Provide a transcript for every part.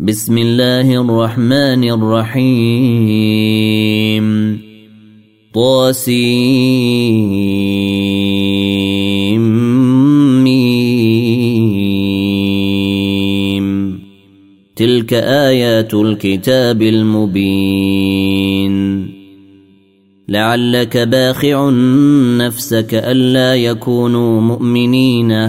بسم الله الرحمن الرحيم. طاسيم. تلك آيات الكتاب المبين. لعلك باخع نفسك ألا يكونوا مؤمنين.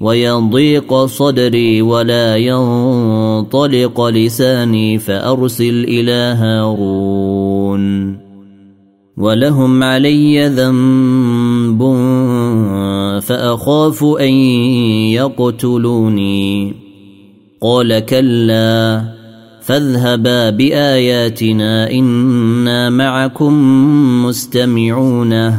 ويضيق صدري ولا ينطلق لساني فأرسل إلى هارون ولهم علي ذنب فأخاف أن يقتلوني قال كلا فاذهبا بآياتنا إنا معكم مستمعون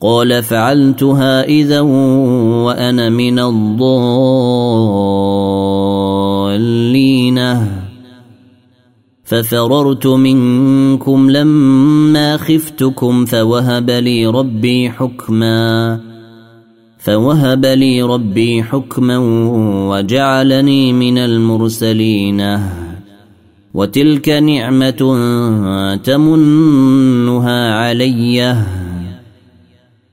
قال فعلتها إذا وأنا من الضالين. ففررت منكم لما خفتكم فوهب لي ربي حكما فوهب لي ربي حكما وجعلني من المرسلين. وتلك نعمة تمنها عليّ.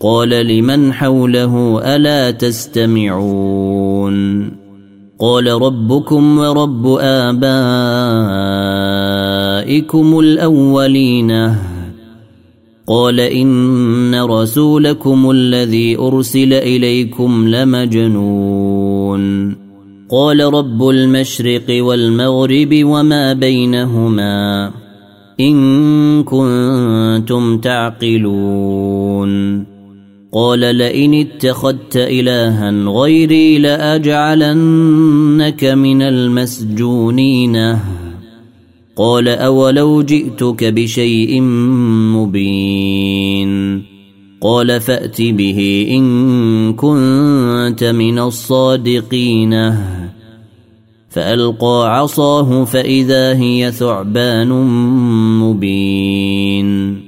قال لمن حوله ألا تستمعون قال ربكم ورب آبائكم الأولين قال إن رسولكم الذي أرسل إليكم لمجنون قال رب المشرق والمغرب وما بينهما إن كنتم تعقلون قال لئن اتخذت الها غيري لأجعلنك من المسجونين. قال أولو جئتك بشيء مبين. قال فأت به إن كنت من الصادقين. فألقى عصاه فإذا هي ثعبان مبين.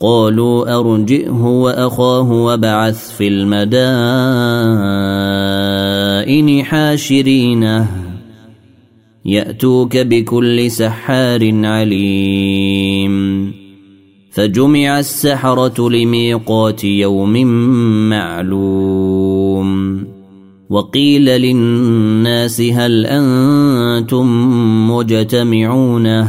قالوا أرجئه وأخاه وابعث في المدائن حاشرينه يأتوك بكل سحار عليم. فجمع السحرة لميقات يوم معلوم. وقيل للناس هل أنتم مجتمعون؟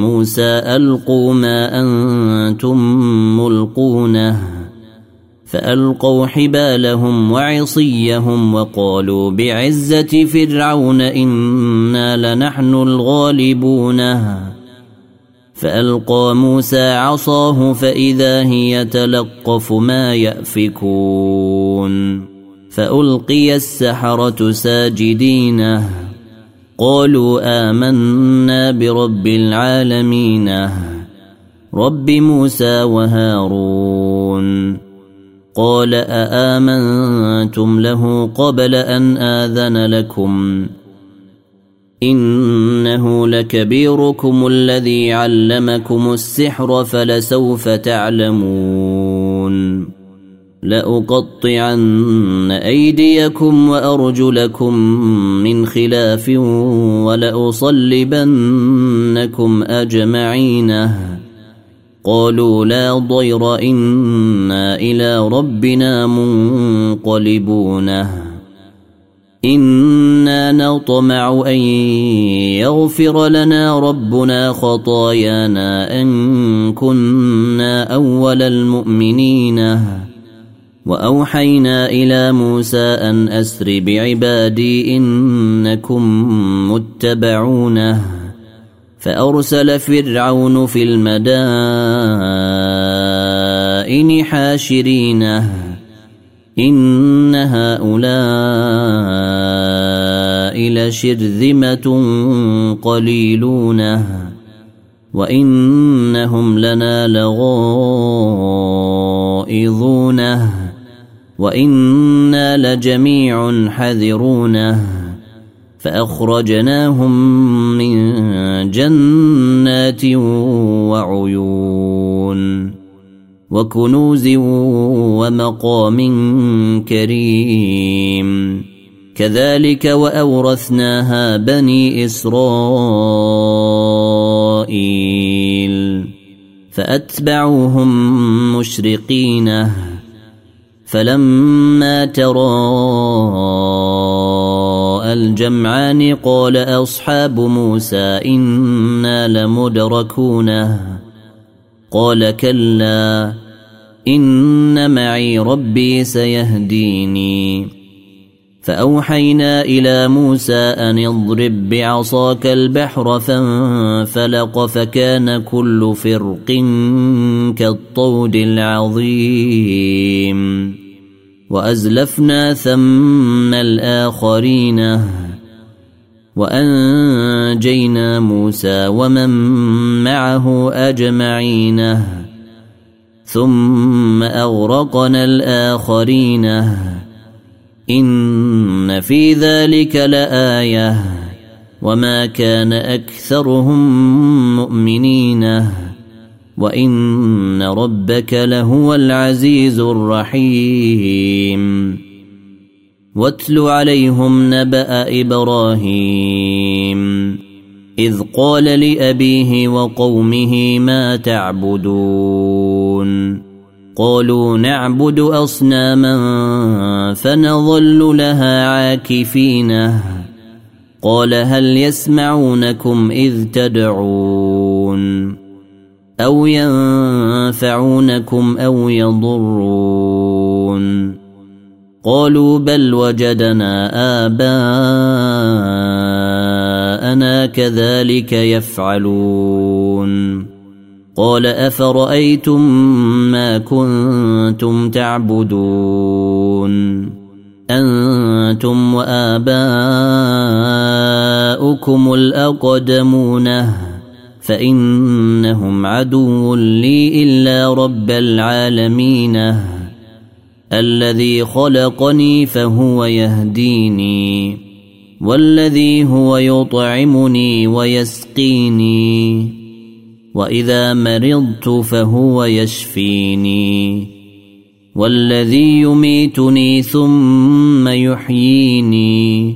موسى القوا ما أنتم ملقونه فألقوا حبالهم وعصيهم وقالوا بعزة فرعون إنا لنحن الغالبون فألقى موسى عصاه فإذا هي تلقف ما يأفكون فألقي السحرة ساجدين قالوا آمنا برب العالمين. رب موسى وهارون. قال أآمنتم له قبل أن آذن لكم؟ إنه لكبيركم الذي علمكم السحر فلسوف تعلمون. لأقطعن أيديكم وأرجلكم من خلاف ولأصلبنكم أجمعين. قالوا لا ضير إنا إلى ربنا منقلبون. إنا نطمع أن يغفر لنا ربنا خطايانا أن كنا أول المؤمنين. وأوحينا إلى موسى أن أسر بعبادي إنكم متبعونه. فأرسل فرعون في المدائن حاشرينه. إن هؤلاء لشرذمة قليلون. وإنهم لنا لغائظون. وإنا لجميع حذرونه فأخرجناهم من جنات وعيون وكنوز ومقام كريم كذلك واورثناها بني اسرائيل فاتبعوهم مشرقين فلما تراءى الجمعان قال أصحاب موسى إنا لمدركون قال كلا إن معي ربي سيهديني. فأوحينا إلى موسى أن اضرب بعصاك البحر فانفلق فكان كل فرق كالطود العظيم. وأزلفنا ثم الآخرين وأنجينا موسى ومن معه أجمعين ثم أغرقنا الآخرين إن في ذلك لآية وما كان أكثرهم مؤمنين وان ربك لهو العزيز الرحيم واتل عليهم نبا إبراهيم اذ قال لابيه وقومه ما تعبدون قالوا نعبد اصناما فنظل لها عاكفين قال هل يسمعونكم اذ تدعون أو ينفعونكم أو يضرون قالوا بل وجدنا اباءنا كذلك يفعلون قال افرايتم ما كنتم تعبدون أنتم واباؤكم الاقدمون فإنهم عدو لي إلا رب العالمين. الذي خلقني فهو يهديني والذي هو يطعمني ويسقيني وإذا مرضت فهو يشفيني. والذي يميتني ثم يحييني.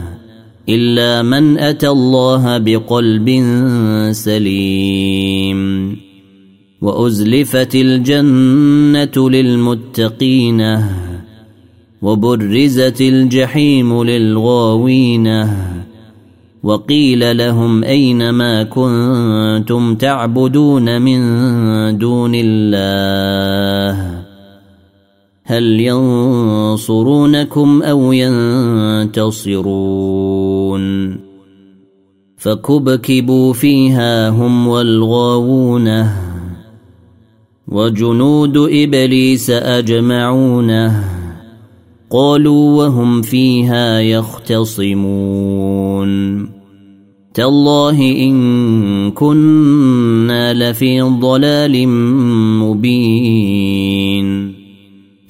إلا من أتى الله بقلب سليم. وأزلفت الجنة للمتقين وبرزت الجحيم للغاوين وقيل لهم أين ما كنتم تعبدون من دون الله. هل ينصرونكم أو ينتصرون؟ فكبكبوا فيها هم والغاوون. وجنود إبليس أجمعون. قالوا وهم فيها يختصمون. تالله إن كنا لفي ضلال مبين.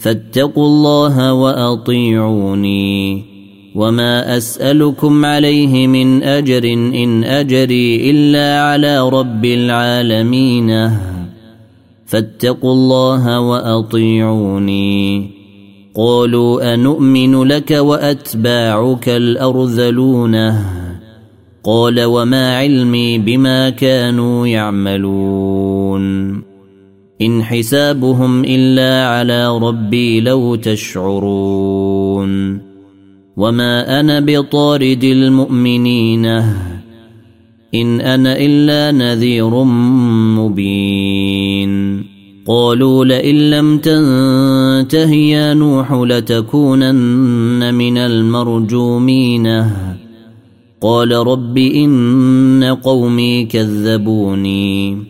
فاتقوا الله وأطيعوني وما أسألكم عليه من أجر إن أجري إلا على رب العالمين. فاتقوا الله وأطيعوني. قالوا انومن لك وأتباعك الأرذلون؟ قال وما علمي بما كانوا يعملون. إن حسابهم إلا على ربي لو تشعرون وما أنا بطارد المؤمنين إن أنا إلا نذير مبين قالوا لئن لم تنته يا نوح لتكونن من المرجومين قال رب إن قومي كذبوني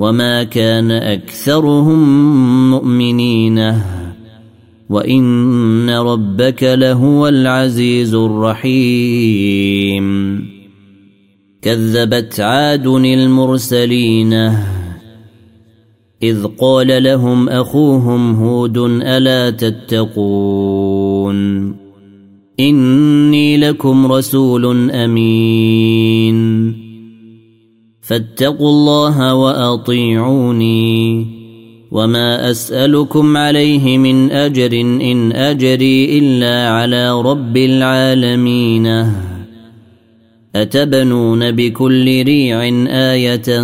وما كان اكثرهم مؤمنين وان ربك لهو العزيز الرحيم كذبت عاد المرسلين اذ قال لهم اخوهم هود الا تتقون اني لكم رسول امين فاتقوا الله وأطيعوني وما أسألكم عليه من أجر إن أجري إلا على رب العالمين. أتبنون بكل ريع آية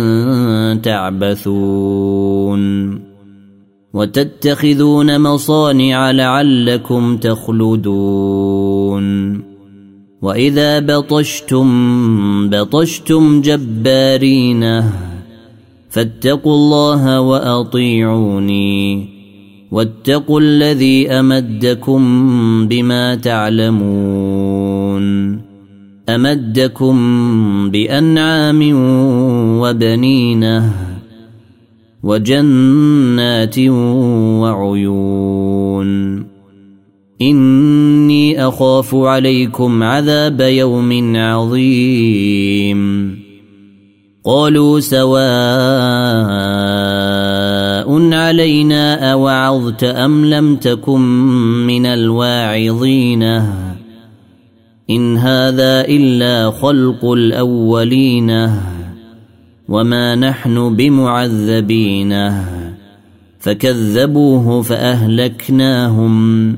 تعبثون. وتتخذون مصانع لعلكم تخلدون. واذا بطشتم بطشتم جبارينه فاتقوا الله واطيعوني واتقوا الذي امدكم بما تعلمون امدكم بانعام وبنينه وجنات وعيون اني أخاف عليكم عذاب يوم عظيم. قالوا سواء علينا أوعظت أم لم تكن من الواعظين. إن هذا إلا خلق الأولين. وما نحن بمعذبين. فكذبوه فأهلكناهم.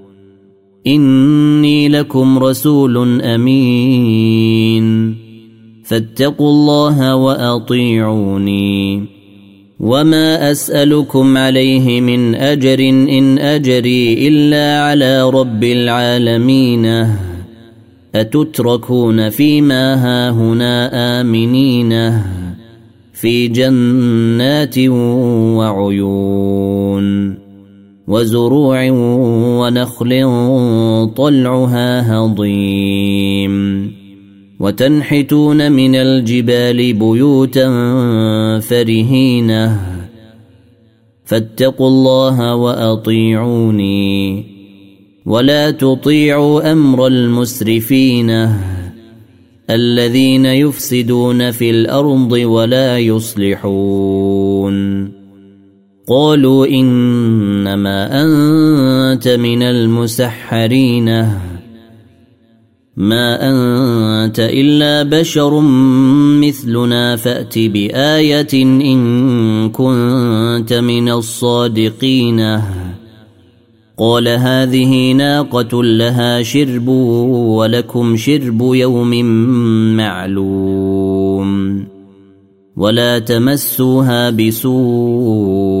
إني لكم رسول أمين. فاتقوا الله وأطيعوني. وما أسألكم عليه من أجر إن أجري إلا على رب العالمين. أتتركون فيما هاهنا آمنين. في جنات وعيون. وزروع ونخل طلعها هضيم. وتنحتون من الجبال بيوتا فرهين فاتقوا الله وأطيعوني. ولا تطيعوا أمر المسرفين الذين يفسدون في الأرض ولا يصلحون. قالوا إنما أنت من المسحرين. ما أنت إلا بشر مثلنا فأت بآية إن كنت من الصادقين. قال هذه ناقة لها شرب ولكم شرب يوم معلوم. ولا تمسوها بسوء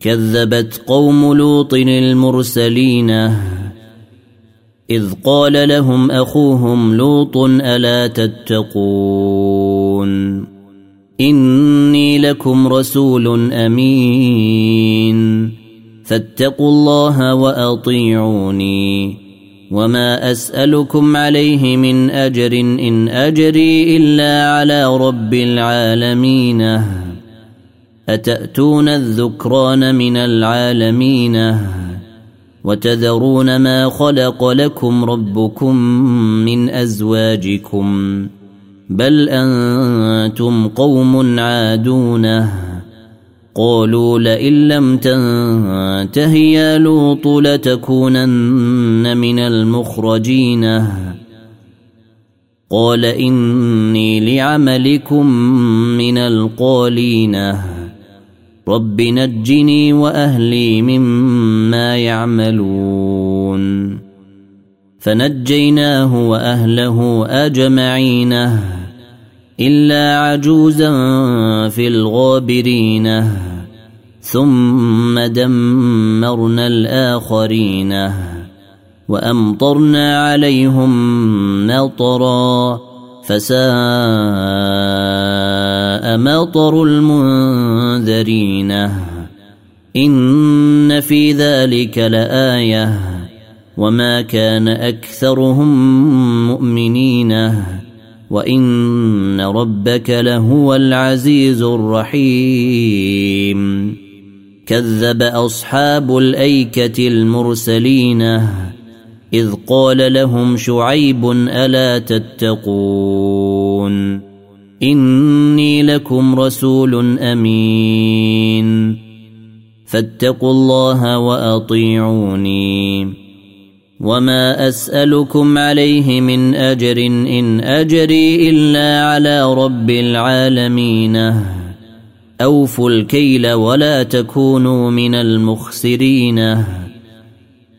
كذبت قوم لوط المرسلين. إذ قال لهم أخوهم لوط ألا تتقون؟ إني لكم رسول أمين. فاتقوا الله وأطيعوني. وما أسألكم عليه من أجر إن أجري إلا على رب العالمين. أتأتون الذكران من العالمين وتذرون ما خلق لكم ربكم من أزواجكم بل أنتم قوم عادون قالوا لئن لم تنته يا لوط لتكونن من المخرجين قال إني لعملكم من القالين رب نجني وأهلي مما يعملون. فنجيناه وأهله أجمعين. إلا عجوزا في الغابرين. ثم دمرنا الآخرين. وأمطرنا عليهم مطرا. فساء مطر المنذرين. إن في ذلك لآية. وما كان أكثرهم مؤمنين. وإن ربك لهو العزيز الرحيم. كذب أصحاب الأيكة المرسلين. إذ قال لهم شعيب ألا تتقون إني لكم رسول أمين فاتقوا الله وأطيعوني وما أسألكم عليه من أجر إن أجري إلا على رب العالمين أوفوا الكيل ولا تكونوا من المخسرين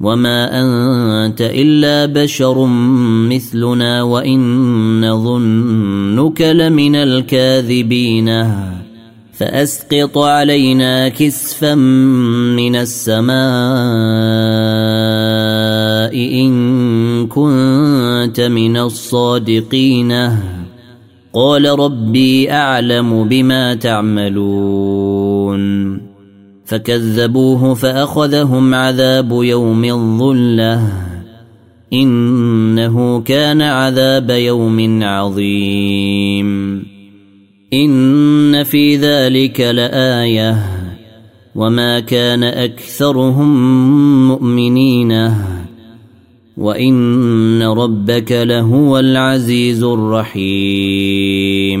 وما انت الا بشر مثلنا وان نظنك لمن الكاذبين فاسقط علينا كسفا من السماء ان كنت من الصادقين قال ربي اعلم بما تعملون فكذبوه فأخذهم عذاب يوم الظلة. إنه كان عذاب يوم عظيم. إن في ذلك لآية. وما كان أكثرهم مؤمنين. وإن ربك لهو العزيز الرحيم.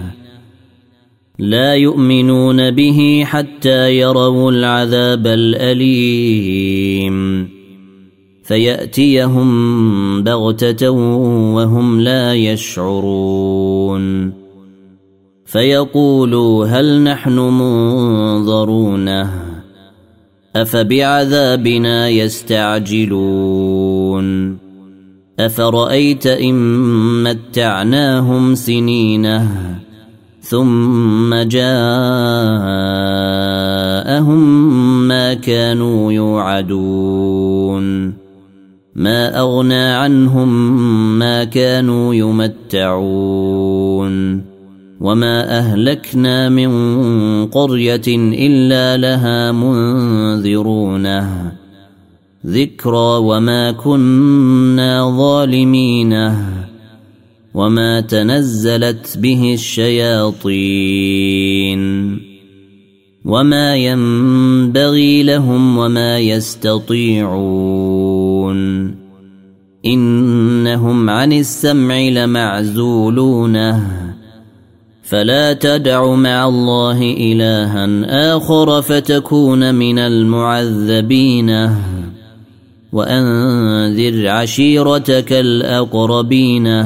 لا يؤمنون به حتى يروا العذاب الأليم. فيأتيهم بغتة وهم لا يشعرون. فيقولوا هل نحن منظرون أفبعذابنا يستعجلون. أفرأيت إن متعناهم سنينه؟ ثم جاءهم ما كانوا يوعدون. ما أغنى عنهم ما كانوا يمتعون. وما أهلكنا من قرية إلا لها منذرون. ذكرى وما كنا ظالمين. وما تنزلت به الشياطين. وما ينبغي لهم وما يستطيعون. إنهم عن السمع لمعزولون. فلا تدع مع الله إلها آخر فتكون من المعذبين. وأنذر عشيرتك الأقربين.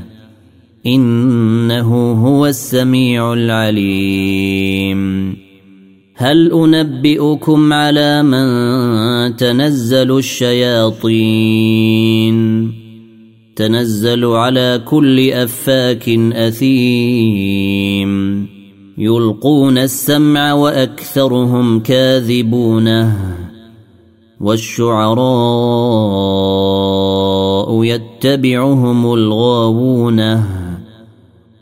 إنه هو السميع العليم. هل أنبئكم على من تنزل الشياطين؟ تنزل على كل أفاك أثيم. يلقون السمع وأكثرهم كاذبون. والشعراء يتبعهم الغاوون.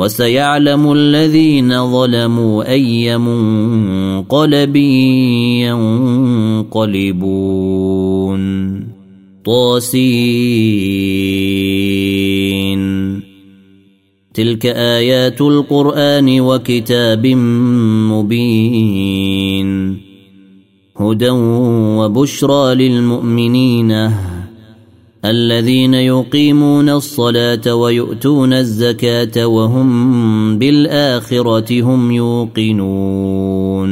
وسيعلم الذين ظلموا أي منقلب ينقلبون. طاسين. تلك آيات القرآن وكتاب مبين. هدى وبشرى للمؤمنين. الذين يقيمون الصلاة ويؤتون الزكاة وهم بالآخرة هم يوقنون.